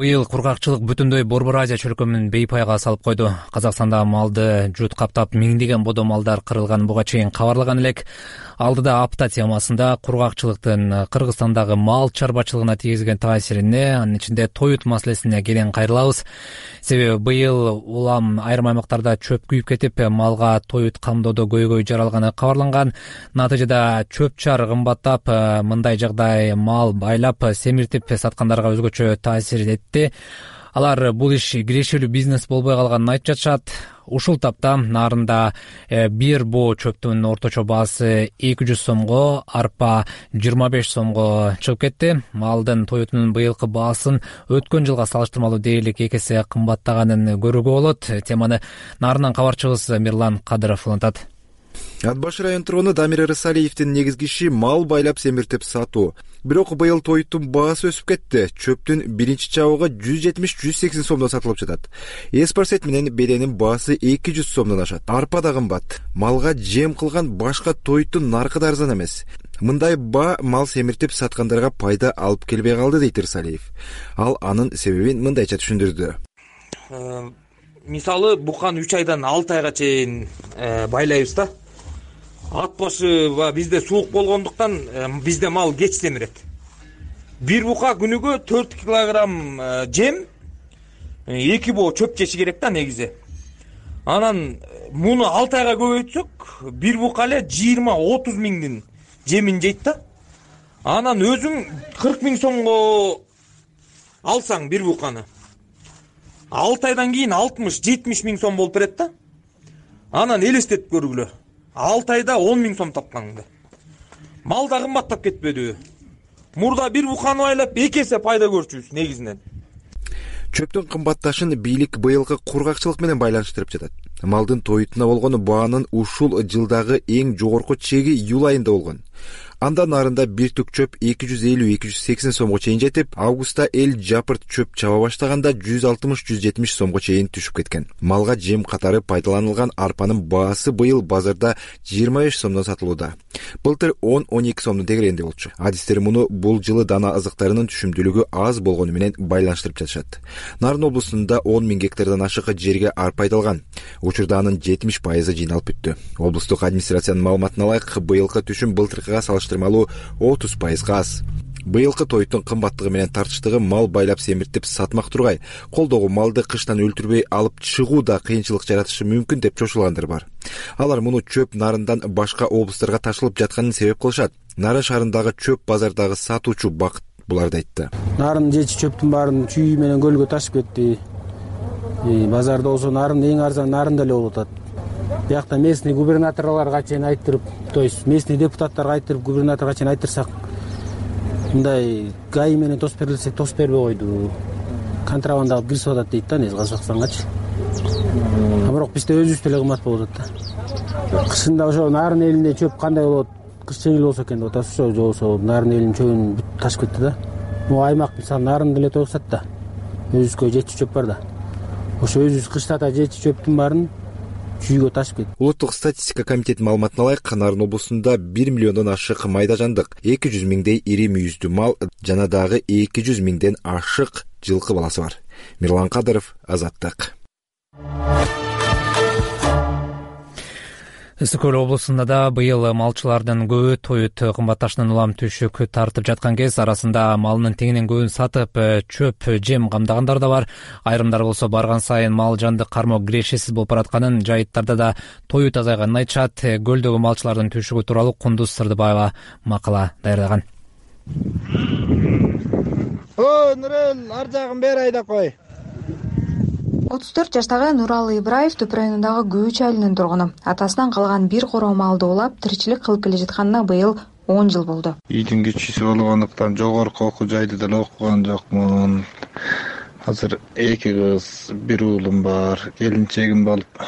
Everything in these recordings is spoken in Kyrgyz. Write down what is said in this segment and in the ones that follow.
быйыл кургакчылык бүтүндөй борбор азия чөлкөмүн бейпайга салып койду. Казакстанда малды жут каптап миңдеген бодо малдар кырылганын буга чейин кабарлаган элек. Алдыда апта темасында кургакчылыктын кыргызстандагы мал чарбачылыгына тийгизген таасирине анын ичинде тоют маселесине кенен кайрылабыз. Себеби быйыл улам айрым аймактарда чөп күйүп кетип малга тоют камдоодо көйгөй жаралганы кабарланган. Натыйжада чөп чар кымбаттап мындай жагдай мал байлап семиртип саткандарга өзгөчө таасир алар бул иш кирешелүү бизнес болбой калганын айтып жатышат. Ушул тапта нарында э, бир боо чөптүн орточо баасы эки жүз сомго арпа жыйырма беш сомго чыгып кетти. Малдын тоютунун быйылкы баасын өткөн жылга салыштырмалуу дээрлик эки эсе кымбаттаганын көрүүгө болот. Теманы нарынан кабарчыбыз мирлан кадыров улантат ат башы район тургуну дамир ырысалиевдин негизги иши мал байлап семиртип сатуу. Бирок быйыл тоюттун баасы өсүп кетти. Чөптүн биринчи чабыгы жүз жетимиш жүз сексен сомдон сатылып жатат. Эспорсет менен беленин баасы эки жүз сомдон ашат. Арпа да кымбат малга жем кылган башка тоюттун наркы да арзан эмес. Мындай баа мал семиртип саткандарга пайда алып келбей калды дейт ырысалиев. Ал анын себебин мындайча түшүндүрдү. Э, мисалы буканы үч айдан алты айга чейин э, байлайбыз да ат башы баягы бизде суук болгондуктан э, бизде мал кеч семирет бир бука күнүгө төрт килограмм э, жем э, эки боо чөп жеши керек да негизи. Анан муну алты айга көбөйтсөк бир бука эле жыйырма отуз миңдин жемин жейт да. Анан өзүң кырк миң сомго алсаң бир буканы алты айдан кийин алтымыш жетимиш миң сом болуп берет да. Анан элестетип көргүлө алты айда он миң сом тапканыңды. Мал да кымбаттап кетпедиби мурда бир буканы байлап эки эсе пайда көрчүбүз негизинен. Чөптүн кымбатташын бийлик быйылкы кургакчылык менен байланыштырып жатат. Малдын тоютуна болгон баанын ушул жылдагы эң жогорку чеги июль айында болгон андан нарында бир түк чөп эки жүз элүү эки жүз сексен сомго чейин жетип августта эл жапырт чөп чаба баштаганда жүз алтымыш жүз жетимиш сомго чейин түшүп кеткен. Малга жем катары пайдаланылган арпанын баасы быйыл базарда жыйырма беш сомдон сатылууда. Былтыр он он эки сомдун тегерегинде болчу. Адистер муну бул жылы дана азыктарынын түшүмдүүлүгү аз болгону менен байланыштырып жатышат. Нарын облусунда он миң гектардан ашык жерге арпа айдалган учурда анын жетимиш пайызы жыйналып бүттү. Облустук администрациянын маалыматына ылайык быйылкы түшүм былтыркыга салыштырмалуу отуз пайызга аз. Быйылкы тоюттун кымбаттыгы менен тартыштыгы мал байлап семиртип сатмак тургай. Колдогу малды кыштан өлтүрбөй алып чыгуу да кыйынчылык жаратышы мүмкүн деп чочулгандар бар. Алар муну чөп нарындан башка облустарга ташылып жатканын себеп кылышат. Нарын шаарындагы чөп базардагы сатуучу бакыт буларды айтты. Нарын жечи чөптүн баарын чүй менен көлгө ташып кетти. Базарда болсо нарын эң арзан нарында эле болуп атат биякта местный губернаторлорго чейин айттырып то есть местный депутаттарга айттырып губернаторго чейин айттырсак мындай гаи менен тосуп бер десек тосуп бербей койду контрабанда кылып киргизип атат дейт да негизи казакстангачы. А бирок бизде өзүбүздө эле кымбат болуп атат да. Кышында ошо нарын элинде чөп кандай болот кыш жеңил болсо экен деп атабыз ошо же болбосо нарын элинин чөбүн бүт ташып кетти да. Могу аймак мисалы нарынды эле тойгузсат да өзүбүзкө жетчү чөп бар да. Ошо өзүбүз кыштата жетчү чөптүн баарын чүйгө ташып кетти улуттук статистика комитетинин маалыматына ылайык нарын облусунда бир миллиондон ашык майда жандык эки жүз миңдей ири мүйүздүү мал жана дагы эки жүз миңден ашык жылкы баласы бар. Мирлан кадыров азаттык ысык көл облусунда да быйыл малчылардын көбү тоют кымбатташынан улам түшүк тартып жаткан кез арасында малынын теңинен көбүн сатып э, чөп жем камдагандар да бар. Айрымдар болсо барган сайын мал жанды кармоо кирешесиз болуп баратканын жайыттарда да тоют азайганын айтышат. Э, көлдөгү малчылардын түшүгү тууралуу кундуз сырдыбаева макала даярдаган. О нурел ар жагын бери айдап кой отуз төрт жаштагы нуралы ыбраев түп районундагы күүч айылынын тургуну. Атасынан калган бир короо малды улап тиричилик кылып келе жатканына быйыл он жыл болду. Үйдүн кичүүсү болгондуктан жогорку окуу жайды деле окуган жокмун. Азыр эки кыз бир уулум бар келинчегим болуп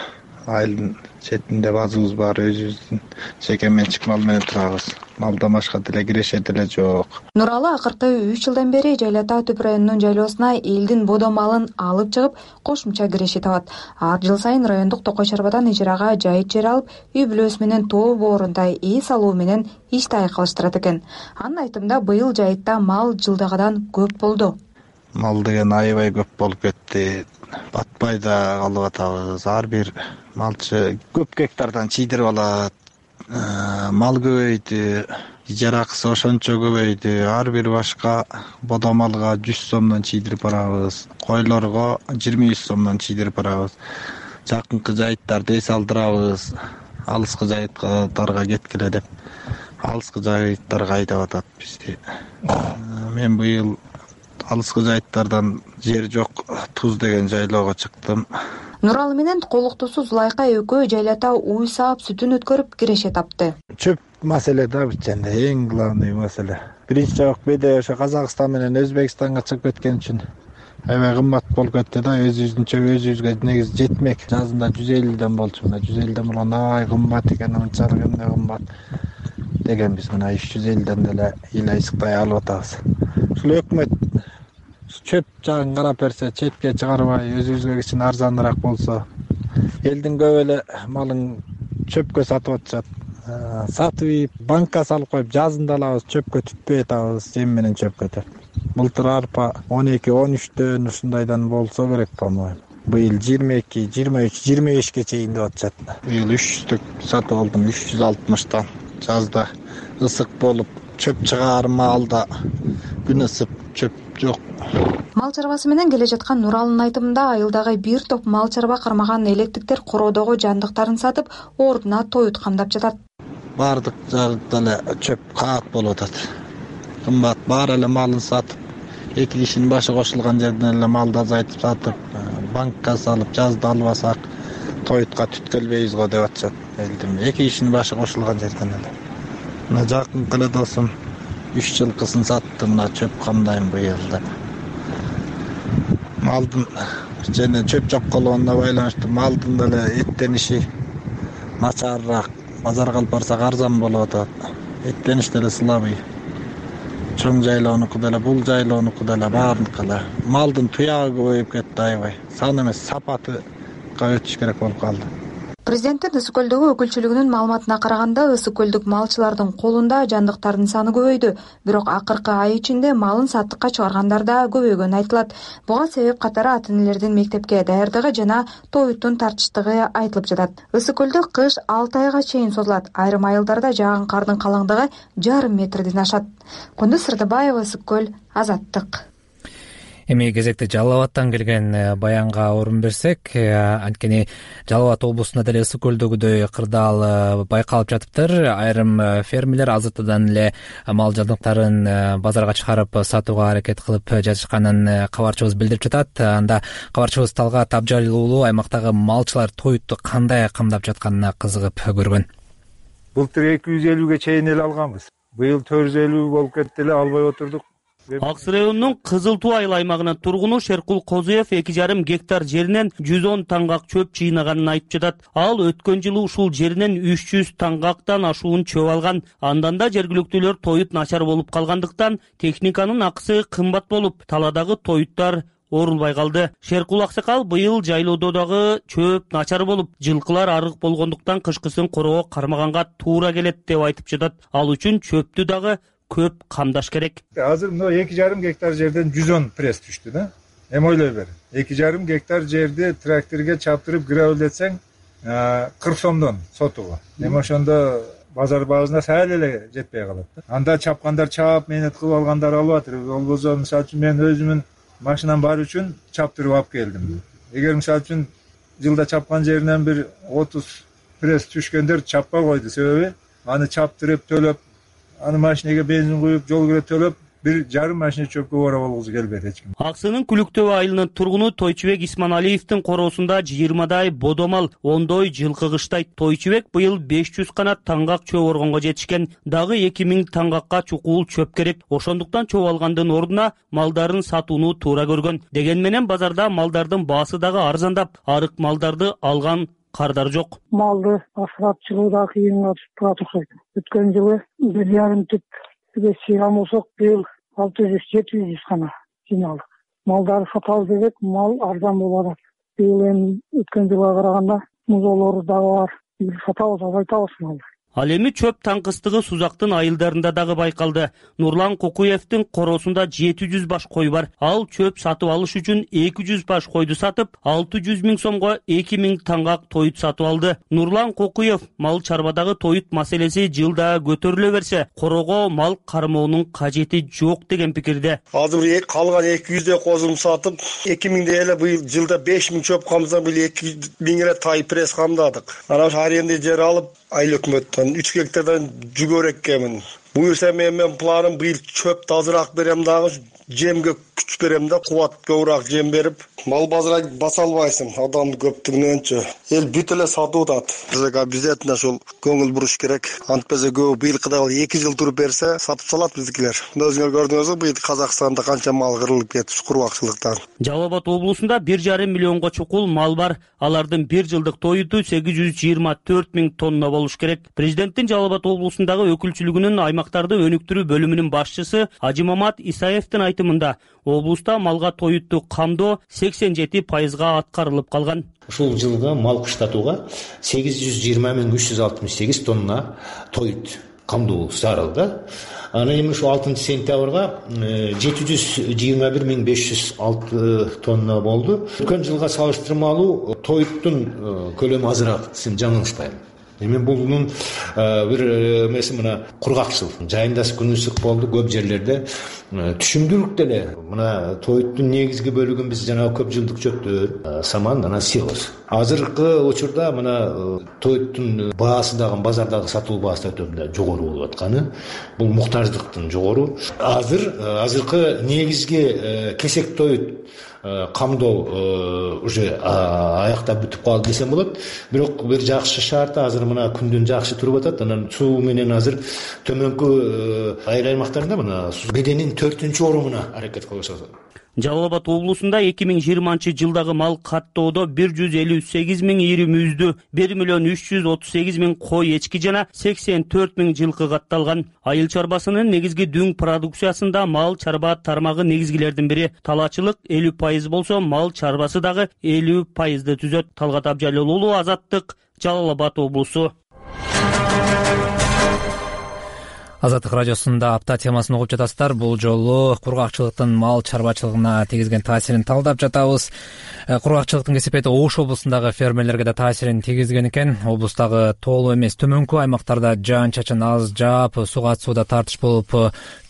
айылдын четинде базыбыз бар өзүбүздүн жеке менчик мал менен турабыз малдан башка деле киреше деле жок. Нуралы акыркы үч жылдан бери жайыл ата түп районунун жайлоосуна элдин бодо малын алып чыгып кошумча киреше табат. Ар жыл сайын райондук токой чарбадан ижарага жайыт жер алып үй бүлөсү менен тоо боорунда эс алуу менен ишти айкалыштырат экен. Анын айтымында быйыл жайытта мал жылдагыдан көп болду. Мал деген аябай көп болуп кетти. Батпай да калып атабыз. Ар бир малчы көп гектардан чийдирип алат мал көбөйдү ижара акысы ошончо көбөйдү ар бир башка бодо малга жүз сомдон чийдирип барабыз. Койлорго жыйырма беш сомдон чийдирип барабыз. Жакынкы жайыттарды эс алдырабыз. Алыскы жайыттарга кеткиле деп. Алыскы жайыттарга айдап атат бизди э, мен быйыл алыскы жайыттардан жер жок туз деген жайлоого чыктым. Нуралы менен колуктуусу зулайка экөө жайлата уй саап сүтүн өткөрүп киреше тапты чөп маселе да бул жерде эң главный маселе. Биринчи беде ошо казакстан менен өзбекстанга чыгып кеткен үчүн аябай кымбат болуп кетти да өзүбүздүн чөбү өзүбүзгө негизи жетмек. Жазында жүз элүүдөн болчу мына жүз элүүдөн болгондо аябай кымбат экен мынчалык эмне кымбат дегенбиз мына үч жүз элүүдөн деле ил айсыктай алып атабыз. Ушул өкмөт чөп жагын карап берсе четке чыгарбай өзүбүзгө кичине арзаныраак болсо. Элдин көбү эле малын чөпкө сатып атышат. Э, сатып ийип банкка салып коюп жазында алабыз чөпкө түтпөй атабыз жем менен чөпкө деп былтыр арпа он эки он үчтөн ушундайдан болсо керек по моему быйыл жыйырма эки жыйырма үч жыйырма бешке чейин деп атышат. Быйыл үч жүздүк сатып алдым үч жүз алтымыштан. Жазда ысык болуп чөп чыгаар маалда күн ысып чөп жок. Мал чарбасы менен келе жаткан нуралынын айтымында айылдагы бир топ мал чарба кармаган электиктер короодогу жандыктарын сатып ордуна тоют камдап жатат. Баардык жакта эле чөп каат болуп атат. Кымбат баары эле малын сатып эки кишинин башы кошулган жерден эле малды азайтып сатып банкка салып жазда албасак тоютка түткөлбөйбүз го деп атышат элдин эки кишинин башы кошулган жерден эле мына жакынкы эле досум үч жылкысын сатты мына чөп камдайм быйыл деп малдын және чөп жок болгонуна байланыштуу малдын деле эттениши начарыраак базарга алып барсак арзан болуп атат. Эттениш деле слабый чоң жайлоонуку деле бул жайлоонуку деле баарыныкы эле. Малдын туягы көбөйүп кетти аябай. Саны эмес сапатыга өтүш керек болуп калды президенттин ысык көлдөгү өкүлчүлүгүнүн маалыматына караганда ысык көлдүк малчылардын колунда жандыктардын саны көбөйдү. Бирок акыркы ай ичинде малын саттыкка чыгаргандар да көбөйгөнү айтылат. Буга себеп катары ата энелердин мектепке даярдыгы жана тоюттун тартыштыгы айтылып жатат. Ысык көлдө кыш алты айга чейин созулат. Айрым айылдарда жааган кардын калыңдыгы жарым метрден ашат. Кундуз сырдыбаева ысык көл азаттык эми кезекте жалал абадтан келген э, баянга орун берсек э, анткени жалал абад облусунда деле ысык көлдөгүдөй кырдаал э, байкалып жатыптыр. Айрым фермерлер азыртуудан эле мал жандыктарын базарга чыгарып сатууга аракет кылып жатышканын кабарчыбыз билдирип жатат. Анда кабарчыбыз талгат абжалил уулу аймактагы малчылар тоютту кандай камдап жатканына кызыгып көргөн. Былтыр эки жүз элүүгө чейин эле алганбыз. Быйыл төрт жүз элүү болуп кетти эле албай отурдук аксы районунун кызыл туу айыл аймагынын тургуну шеркул козуев эки жарым гектар жеринен жүз он таңгак чөп жыйнаганын айтып жатат. Ал өткөн жылы ушул жеринен үч жүз таңгактан ашуун чөп алган. Андан да жергиликтүүлөр тоют начар болуп калгандыктан техниканын акысы кымбат болуп талаадагы тоюттар орулбай калды. Шеркул аксакал быйыл жайлоодо дагы чөп начар болуп жылкылар арык болгондуктан кышкысын короого кармаганга туура келет деп айтып жатат. Ал үчүн чөптү дагы көп камдаш керек. Азыр мына эки жарым гектар жерден жүз он пресс түштү да. Эми ойлой бер. Эки жарым гектар жерди тракторге чаптырып гравилдетсең кырк сомдон сотуга эми ошондо базар баасына сал эле жетпей калат да. Анда чапкандар чаап мээнет кылып алгандар алып атыр болбосо мисалы үчүн мен өзүмдүн машинам бар үчүн чаптырып алып келдим. Эгер мисалы үчүн жылда чапкан жеринен бир отуз пресс түшкөндөр чаппай койду. Себеби аны чаптырып төлөп аны машинеге бензин куюп жол кирет төлөп бир жарым машина чөпкө убара болгусу келбейт эч ким. Аксынын күлүк төбө айылынын тургуну тойчубек исманалиевдин короосунда жыйырмадай бодо мал ондой жылкы кыштайт тойчубек быйыл беш жүз канат таңгак чөп оргонго жетишкен. Дагы эки миң таңгакка чукул чөп керек. Ошондуктан чөп алгандын ордуна малдарын сатууну туура көргөн. Дегени менен базарда малдардын баасы дагы арзандап арык малдарды алган кардар жок. Малды асырап чыгуу дагы кыйынга түшүп турат окшойт өткөн жылы бир жарым түп жыйган болсок быйыл алты жүз жети жүз гана жыйналдык. Малдарды сатабыз десек мал арзан болуп атат быйыл эми өткөн жылга караганда дагы бар сатабыз азайтабыз малды ал эми чөп таңкыстыгы сузактын айылдарында дагы байкалды. Нурлан кокуевдин коросунда жети жүз баш кой бар. Ал чөп сатып алыш үчүн эки жүз баш койду сатып алты жүз миң сомго эки миң таңгак тоют сатып алды. Нурлан кокуев мал чарбадагы тоют маселеси жылда көтөрүлө берсе корого мал кармоонун кажети жок деген пикирде. Азыр калган эки жүздөй козумду сатып эки миңдей эле быйыл жылда беш миң чөп камдасак быйыл эки миң эле тай пресс камдадык. Анан ошо аренда жер алып айыл өкмөттөн үч гектардан жүгөрү эккенмин буюрса менин планым быйыл чөптү азыраак берем дагы жемге күч берем да кубат көбүрөөк жем берип мал базара баса албайсың адам көптүгүнөнчү эл бүт эле сатып атат. Бизге обязательно ушул көңүл буруш керек. Антпесе көбү быйылкыдай эки жыл туруп берсе сатып салат биздикилер өзүңөр көрдүңүзбү быйыл казакстанда канча мал кырылып кетти кургакчылыктан жалал абад облусунда бир жарым миллионго чукул мал бар. Алардын бир жылдык тоюту сегиз жүз жыйырма төрт миң тонна болуш керек. Президенттин жалал абад облусундагы өкүлчүлүгүнүн аймактарды өнүктүрүү бөлүмүнүн башчысы ажимамат исаевдин айтымында облуста малга тоютту камдоо сексен жети пайызга аткарылып калган. Ушул жылы мал кыштатууга сегиз жүз жыйырма миң үч жүз алтымыш сегиз тонна тоют камдоо зарыл да анан эми ушул алтынчы сентябрга э, жети жүз жыйырма бир миң беш жүз алты тонна болду. Өткөн жылга салыштырмалуу тоюттун э, көлөмү азыраак десем жаңылышпайм эми бунун э, бир эмеси мына кургакчылык жайында күн ысык болду көп жерлерде. Э, түшүмдүүлүк деле. Мына тоюттун негизги бөлүгүн биз жанагы көп жылдык чөптөр. Э, саман анан силос азыркы учурда мына э, тоюттун баасы дагы базардагы сатылуу баасы да өтө мындай жогору болуп атканы. Бул муктаждыктын жогору. Азыр азыркы негизги кесек тоют Э, камдоо э, уже аяктап бүтүп калды десем болот. Бирок бир жакшы шарт азыр мына күндөн жакшы туруп атат. Анан суу менен азыр төмөнкү э, айыл аймактарында мына беденин төртүнчү орунуна аракет кылышат жалал абад облусунда эки миң жыйырманчы жылдагы мал каттоодо бир жүз элүү сегиз миң ири мүйүздүү бир миллион үч жүз отуз сегиз миң кой эчки жана сексен төрт миң жылкы катталган. Айыл чарбасынын негизги дүң продукциясында мал чарба тармагы негизгилердин бири. Талаачылык элүү пайыз болсо мал чарбасы дагы элүү пайызды түзөт. Талгат абжалил уулу азаттык жалал абад облусу азаттык радиосунда апта темасын угуп жатасыздар. Бул жолу кургакчылыктын мал чарбачылыгына тийгизген таасирин талдап жатабыз. Э, кургакчылыктын кесепети ош облусундагы фермерлерге да таасирин тийгизген экен. Облустагы тоолуу эмес төмөнкү аймактарда жаан чачын аз жаап суга сууда тартыш болуп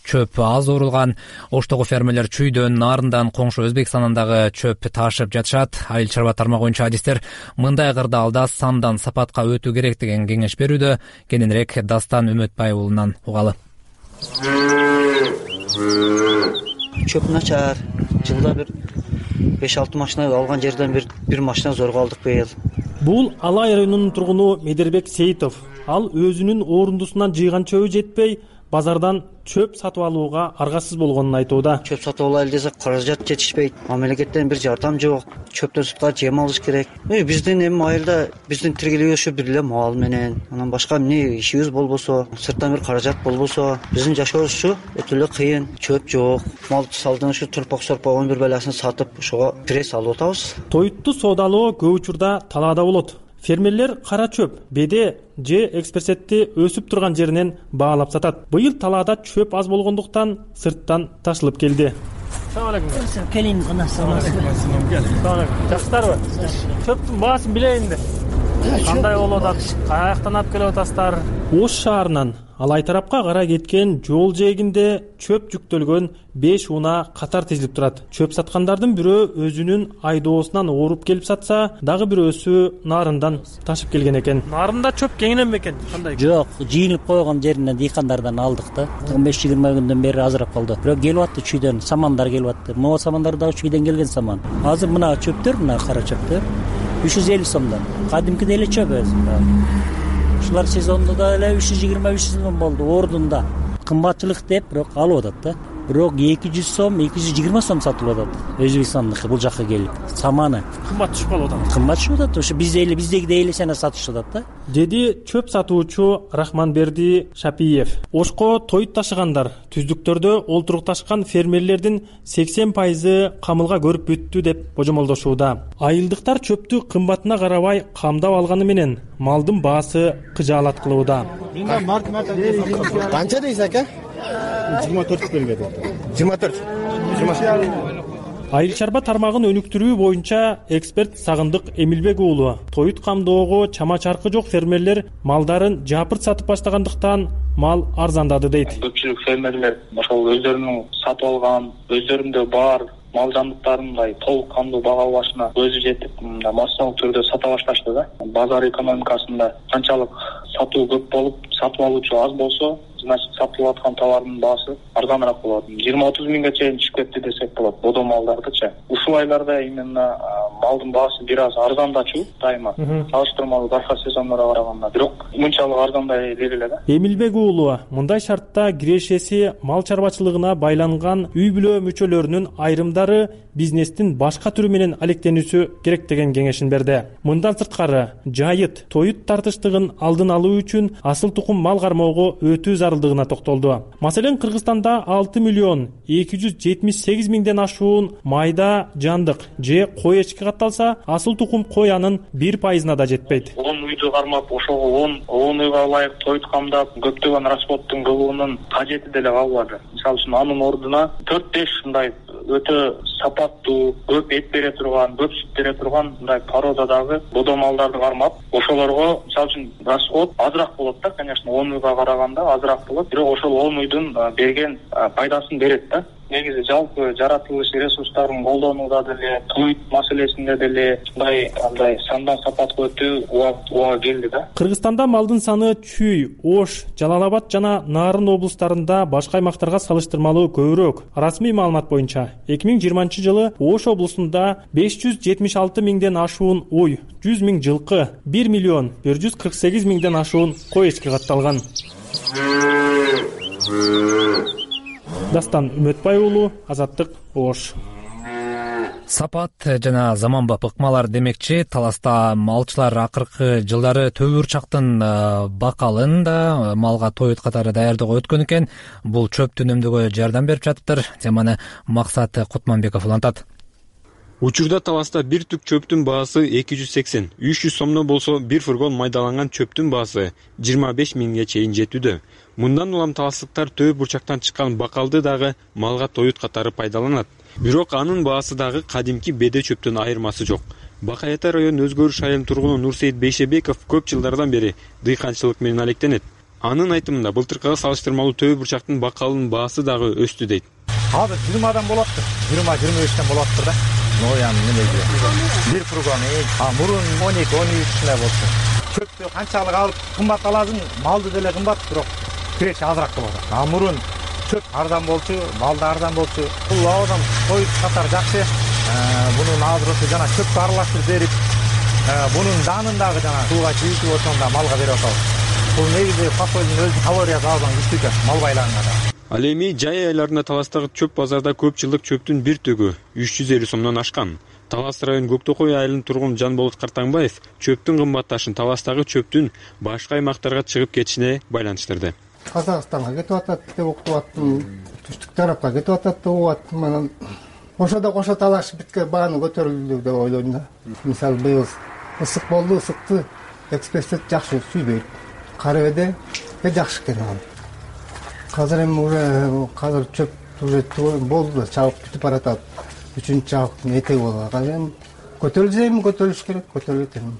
чөп аз урулган оштогу фермерлер чүйдөн нарындан коңшу өзбекстандан дагы чөп ташып жатышат. Айыл чарба тармагы боюнча адистер мындай кырдаалда сандан сапатка өтүү керек деген кеңеш берүүдө кененирээк дастан үмөтбай уулунан угалы. Чөп начар. Жылда бир беш алты машина алган жерден бир бир машина зорго алдык быйыл. Бул алай районунун тургуну медербек сейитов ал өзүнүн орундусунан жыйган чөбү жетпей базардан чөп сатып алууга аргасыз болгонун айтууда. Чөп сатып алайлы десек каражат жетишпейт. Мамлекеттен бир жардам жок. Чөптөн сырткары жем алыш керек. Биздин эми айылда биздин тиркелеби ушу бир эле мал менен анан башка эмне ишибиз болбосо сырттан бир каражат болбосо биздин жашообуз ушу өтө эле кыйын чөп жок. Мал салдың ушу турпок сорпогонун бир балясын сатып ошого пресс алып атабыз. Тоютту соодалоо көп учурда талаада болот фермерлер кара чөп беде же экспресетти өсүп турган жеринен баалап сатат. Быйыл талаада чөп аз болгондуктан сырттан ташылып келди. Салам алейкум келейин жакшысыздарбы чөптүн баасын билейин да кандай болуп атат каяктан алып келип атасыздар. Ош шаарынан алай тарапка карай кеткен жол жээгинде чөп жүктөлгөн беш унаа катар тизилип турат. Чөп саткандардын бирөө өзүнүн айдоосунан ооруп келип сатса дагы бирөөсү нарындан ташып келген экен. Нарында чөп кеңиген бекен кандай? Жок жыйылып койгон жеринен дыйкандардан алдык да. Он беш жыйырма күндөн бери азыраак болду бирок келип атты чүйдөн самандар келип атты. Могу самандар дагы чүйдөн келген саман. Азыр мына чөптөр мына кара чөптөр үч жүз элүү сомдон. Кадимкидей эле чөп өзү. Ушулар сезондо да эле үч жүз жыйырма үч жүз сом болду ордунда. Кымбатчылык деп бирок алып атат да бирок эки жүз сом эки жүз жыйырма сом сатылып атат өзбекстандыкы бул жака келип. Саманы. Кымбат түшүп калып атат. Кымбат түшүп атат. Ошо биз эле биздегидей эле сенер сатышып атат да. Деди чөп сатуучу рахманберди шапиев. Ошко тоют ташыгандар. Түздүктөрдө олтурукташкан фермерлердин сексен пайызы камылга көрүп бүттү деп божомолдошууда. Айылдыктар чөптү кымбатына карабай камдап алганы менен малдын баасы кыжаалат кылууда. Канча дейсиз ака жыйырма төрт берилет жыйырма төрт. Айыл чарба тармагын өнүктүрүү боюнча эксперт сагындык эмилбек уулу тоют камдоого чама чаркы жок фермерлер малдарын жапырт сатып баштагандыктан мал арзандады дейт. Көпчүлүк фермерлер ошол өздөрүнүн сатып алган өздөрүндө бар мал жандыктарын мындай толук кандуу бага башына көзү жетип мындай массалык түрдө сата башташты да. Базар экономикасында канчалык сатуу көп болуп сатып алуучу аз болсо значит сатылып аткан товардын баасы арзаныраак болот. Жыйырма отуз миңге чейин чыгып кетти десек болот бодо малдардычы ушул айларда именно малдын баасы бир аз арзандачу дайыма. Салыштырмалуу башка сезондорго караганда бирок мынчалык арзандай эле эле да. Эмилбек уулу мындай шартта кирешеси мал чарбачылыгына байланган үй бүлө мүчөлөрүнүн айрымдары бизнестин башка түрү менен алектенүүсү керек деген кеңешин берди. Мындан сырткары жайыт тоют тартыштыгын алдын алуу үчүн асыл тукум мал кармоого өтүү зарылдыгына токтолду. Маселен кыргызстанда алты миллион эки жүз жетимиш сегиз миңден ашуун майда жандык же кой эчки катталса асыл тукум кой анын бир пайызына да жетпейт. Он үйдү кармап ошого он он үйгө ылайык тоют камдап көптөгөн расходтун кылуунун кажети деле калбады. Мисалы үчүн анын ордуна төрт беш мындай өтө сапаттуу көп эт бере турган көп сүт бере турган мындай породадагы бодо малдарды кармап ошолорго мисалы үчүн расход азыраак болот да конечно он үйгө караганда азыраак болот. Бирок ошол он үйдүн берген пайдасын берет да негизи жалпы жаратылыш ресурстарын колдонууда деле тоют маселесинде деле ушундай андай сандан сапатка өтүү убага келди да. Кыргызстанда малдын саны чүй ош жалал абад жана нарын облустарында башка аймактарга салыштырмалуу көбүрөөк. Расмий маалымат боюнча эки миң жыйырманчы жылы ош облусунда беш жүз жетимиш алты миңден ашуун уй жүз миң жылкы бир миллион бир жүз кырк сегиз миңден ашуун кой эчки катталган дастан үмөтбай уулу азаттык ош. Сапат жана заманбап ыкмалар демекчи таласта малчылар акыркы жылдары төбө бурчактын э, бакалын да малга тоют катары даярдоого өткөн экен. Бул чөптү үнөмдөөгө жардам берип жатыптыр. Теманы максат кутманбеков улантат. Учурда таласта бир түк чөптүн баасы эки жүз сексен үч жүз сомдон болсо бир фургон майдаланган чөптүн баасы жыйырма беш миңге чейин жетүүдө мындан улам таластыктар төбө бурчактан чыккан бакалды дагы малга тоют катары пайдаланат. Бирок анын баасы дагы кадимки беде чөптөн айырмасы жок. Бака ата районунун өзгөрүш айылынын тургуну нурсейит бейшебеков көп жылдардан бери дыйканчылык менен алектенет. Анын айтымында былтыркыга салыштырмалуу төбө бурчактын бакалынын баасы дагы өстү дейт. Азыр жыйырмадан болоптур жыйырма жыйырма бештен болоптур да. Ноянын немеси бир фургон мурун он эки он үч ушундай болчу чөптү канчалык алып кымбат аласың малды деле кымбат бирок киреше азыраак болот. А мурун чөп арзан болчу мал да арзан болчу. Бул абадан тоют катары жакшы. Э, мунун азыр ошо жана чөпкө аралаштырып берип э, мунун данын дагы жана сууга чыйытып ошондо малга берип атабыз. Бул негизи посойдун өзүнүн калориясы абдан күчтүү экен мал байлаганга ал эми жай айларында таластагы чөп базарда көп жылдык чөптүн бир түгү үч жүз элүү сомдон ашкан. Талас району көк токой айылынын тургуну жанболот картаңбаев чөптүн кымбатташын таластагы чөптүн башка аймактарга чыгып кетишине байланыштырды казакстанга кетип атат деп уктуп аттым түштүк тарапка кетип атат деп угуп аттым анан ошодо кошо талашып бүткөн бааны көтөрүлдү деп ойлойм да. Мисалы быйыл ысык болду ысыкты экспресстер жакшы сүйбөйт кары беде жакшы экен анан. Азыр эми уже азыр чөп уже болду да чабык бүтүп баратат. Үчүнчү чабыктын этеги болуп азыр эми көтөрүлсө эми көтөрүлүш керек көтөрүлөт эми.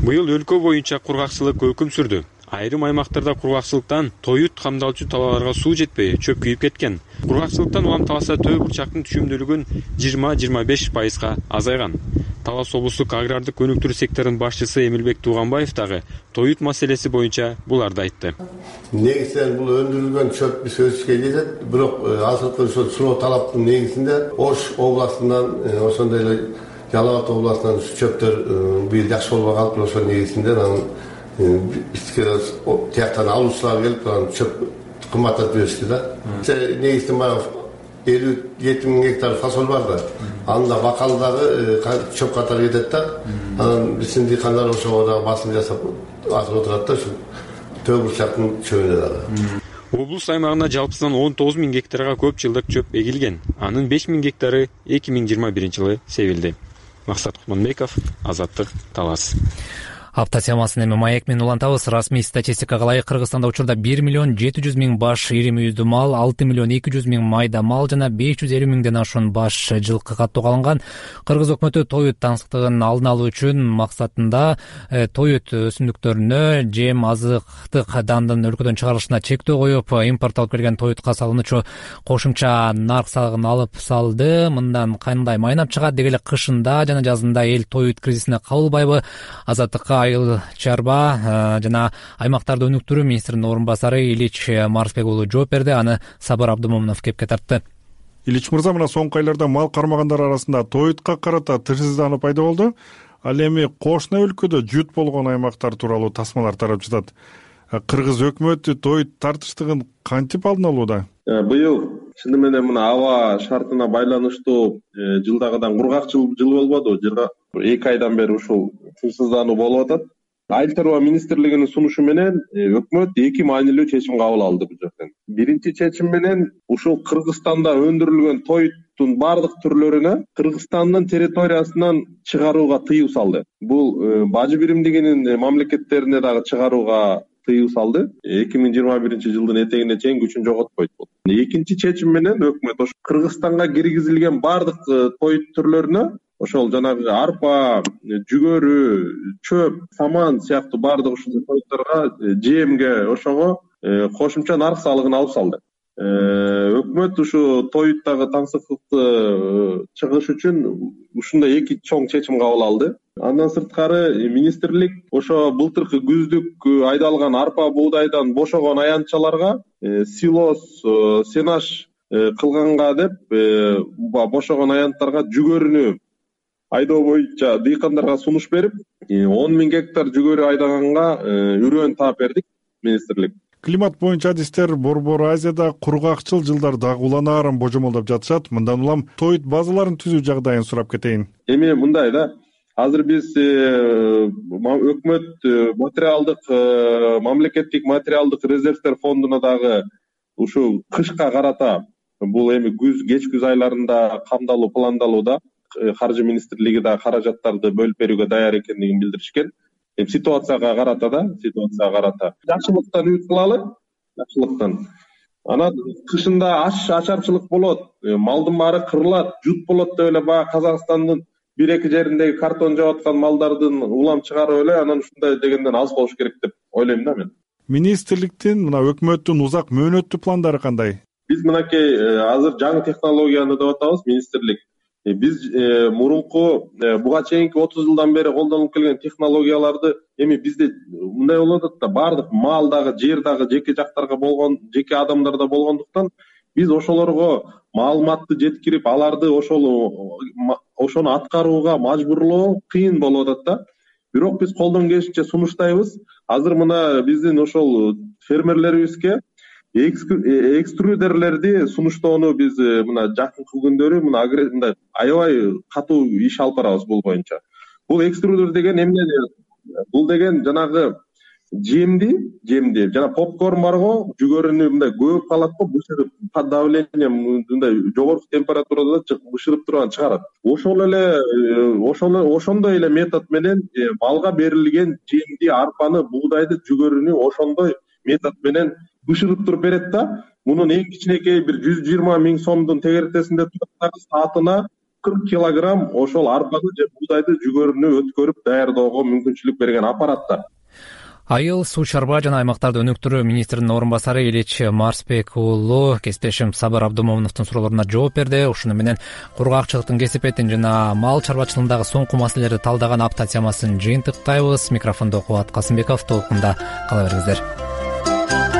Быйыл өлкө боюнча кургакчылык өкүм сүрдү айрым аймактарда кургакчылыктан тоют камдалчу талааларга суу жетпей чөп күйүп кеткен. Кургакчылыктан улам таласта төбө бурчактын түшүмдүүлүгүн жыйырма жыйырма беш пайызга азайган. Талас облустук агрардык өнүктүрүү секторунун башчысы эмилбек тууганбаев дагы тоют маселеси боюнча буларды айтты. Негизинен бул өндүрүлгөн чөп биз өзүбүзгө жетет бирок э, азыркы ошол суроо талаптын негизинде ош областынан э, ошондой эле жалал абад областынан чөптөр э, быйыл жакшы болбой калыптыр ошонун негизинде анан бизге тияктан алуучулар келип анан чөп кымбаттатып беришти да. Негизинен баягы элүү жети миң гектар фасоль бар да. Анда бакалы дагы чөп катары кетет да. Анан биздин дыйкандар ошого дагы басым жасап атып отурат да ушу төө бурчактын чөбүнө дагы облус аймагында жалпысынан он тогуз миң гектарга көп жылдык чөп эгилген. Анын беш миң гектары эки миң жыйырма биринчи жылы себилди. Максат кутманбеков азаттык талас апта темасын эми маек менен улантабыз. Расмий статистикага ылайык кыргызстанда учурда бир миллион жети жүз миң баш ири мүйүздүү мал алты миллион эки жүз миң майда мал жана беш жүз элүү миңден ашуун баш жылкы каттоого алынган. Кыргыз өкмөтү тоют таңсыктыгын алдын алуу үчүн максатында э, тоют өсүмдүктөрүнө жем азыктык дандын өлкөдөн чыгарылышына чектөө коюп импорт алып келген тоютка салынуучу кошумча нарк салыгын алып салды. Мындан кандай майнап чыгат. Деги эле кышында жана жазында эл тоют кризисине кабылбайбы азаттыкка айыл чарба жана аймактарды өнүктүрүү министринин орун басары ильич марсбек уулу жооп берди аны сабыр абдымомунов кепке тартты. Ильич мырза мына соңку айларда мал кармагандар арасында тоютка карата тынчсыздануу пайда болду. Ал эми кошуна өлкөдө жут болгон аймактар тууралуу тасмалар тарап жатат. Кыргыз өкмөтү тоют тартычтыгын кантип алдын алууда? Э, быйыл чыны менен мына аба шартына байланыштуу э, жылдагыдан кургак жыл болбодубу эки айдан бери ушул тынчсыздануу болуп атат. Айыл чарба министрлигинин сунушу менен э, өкмөт эки маанилүү чечим кабыл алды бул жерден. Биринчи чечим менен ушул кыргызстанда өндүрүлгөн тоюттун баардык түрлөрүнө кыргызстандын территориясынан чыгарууга тыюу салды. Бул э, бажы биримдигинин мамлекеттерине дагы чыгарууга тыюу салды. Эки миң жыйырма биринчи жылдын этегине чейин күчүн жоготпойт бул экинчи чечим менен өкмөт ошо кыргызстанга киргизилген баардык тоют түрлөрүнө ошол жанагы арпа жүгөрү чөп саман сыяктуу баардык ушундай тоюттарга э, жемге ошого э, кошумча нарк салыгын алып салды. Э, өкмөт ушу тоюттагы таңсыктыкты чыгыш үчүн ушундай эки чоң чечим кабыл алды. Андан сырткары министрлик ошо былтыркы күздүк айдалган арпа буудайдан бошогон аянтчаларга силоз сенаж кылганга деп бошогон аянттарга жүгөрүнү айдоо боюнча дыйкандарга сунуш берип э, он миң гектар жүгөрү айдаганга э, үрөөн таап бердик министрлик. Климат боюнча адистер борбор азияда кургакчыл жылдар дагы уланаарын божомолдоп жатышат. Мындан улам тоют базаларын түзүү жагдайын сурап кетейин. Эми мындай да. Азыр биз э, өкмөт материалдык мамлекеттик материалдык резервдер фондуна дагы ушул кышка карата бул эми күз кеч күз айларында камдалуу пландалууда Э, каржы министрлиги дагы каражаттарды бөлүп берүүгө даяр экендигин билдиришкен. Эми ситуацияга карата да ситуацияга карата. Жакшылыктан үмүт кылалы жакшылыктан. Анан кышында аш ачарчылык болот э, малдын баары кырылат жут болот деп эле баягы казакстандын бир эки жериндеги картон жаап аткан малдардын улам чыгарып эле анан ушундай дегенден алыс болуш керек деп ойлойм да мен. Министрликтин мына өкмөттүн узак мөөнөттүү пландары кандай? Биз мынакей э, азыр жаңы технологияны деп атабыз министрлик. Э, биз э, мурунку э, буга чейинки отуз жылдан бери колдонулуп келген технологияларды эми бизде мындай болуп атат да баардык мал дагы жер дагы жеке жактарга болгон жеке адамдарда болгондуктан биз ошолорго маалыматты жеткирип аларды ошол ошону аткарууга мажбурлоо кыйын болуп атат да. Бирок биз колдон келишинче сунуштайбыз. Азыр мына биздин ошол фермерлерибизге Э, экструдерлерди сунуштоону биз э, мына жакынкы күндөрү мына мындай аябай катуу иш алып барабыз бул боюнча. Бул экструдер деген эмне бул деген жанагы жемди жемди жана попкорн барго жүгөрүнү мындай көбүп калат го бышырып под давлением мындай жогорку температурада бышырып туруп анан чыгарат. Ошол эле э, ошондой эле метод менен малга берилген жемди арпаны буудайды жүгөрүнү ошондой метод менен бышырып туруп берет да мунун эң кичинекей бир жүз жыйырма миң сомдун тегеректесинде турат дагы саатына кырк килограмм ошол арпаны же буудайды жүгөрүнү өткөрүп даярдоого мүмкүнчүлүк берген аппарат да айыл суу чарба жана аймактарды өнүктүрүү министринин орун басары ильич марсбек уулу кесиптешим сабыр абдымомуновдун суроолоруна жооп берди. Ушуну менен кургакчылыктын кесепетин жана мал чарбачылыгындагы соңку маселелерди талдаган апта темасын жыйынтыктайбыз. Микрофондо кубат касымбеков толкунда кала бериңиздер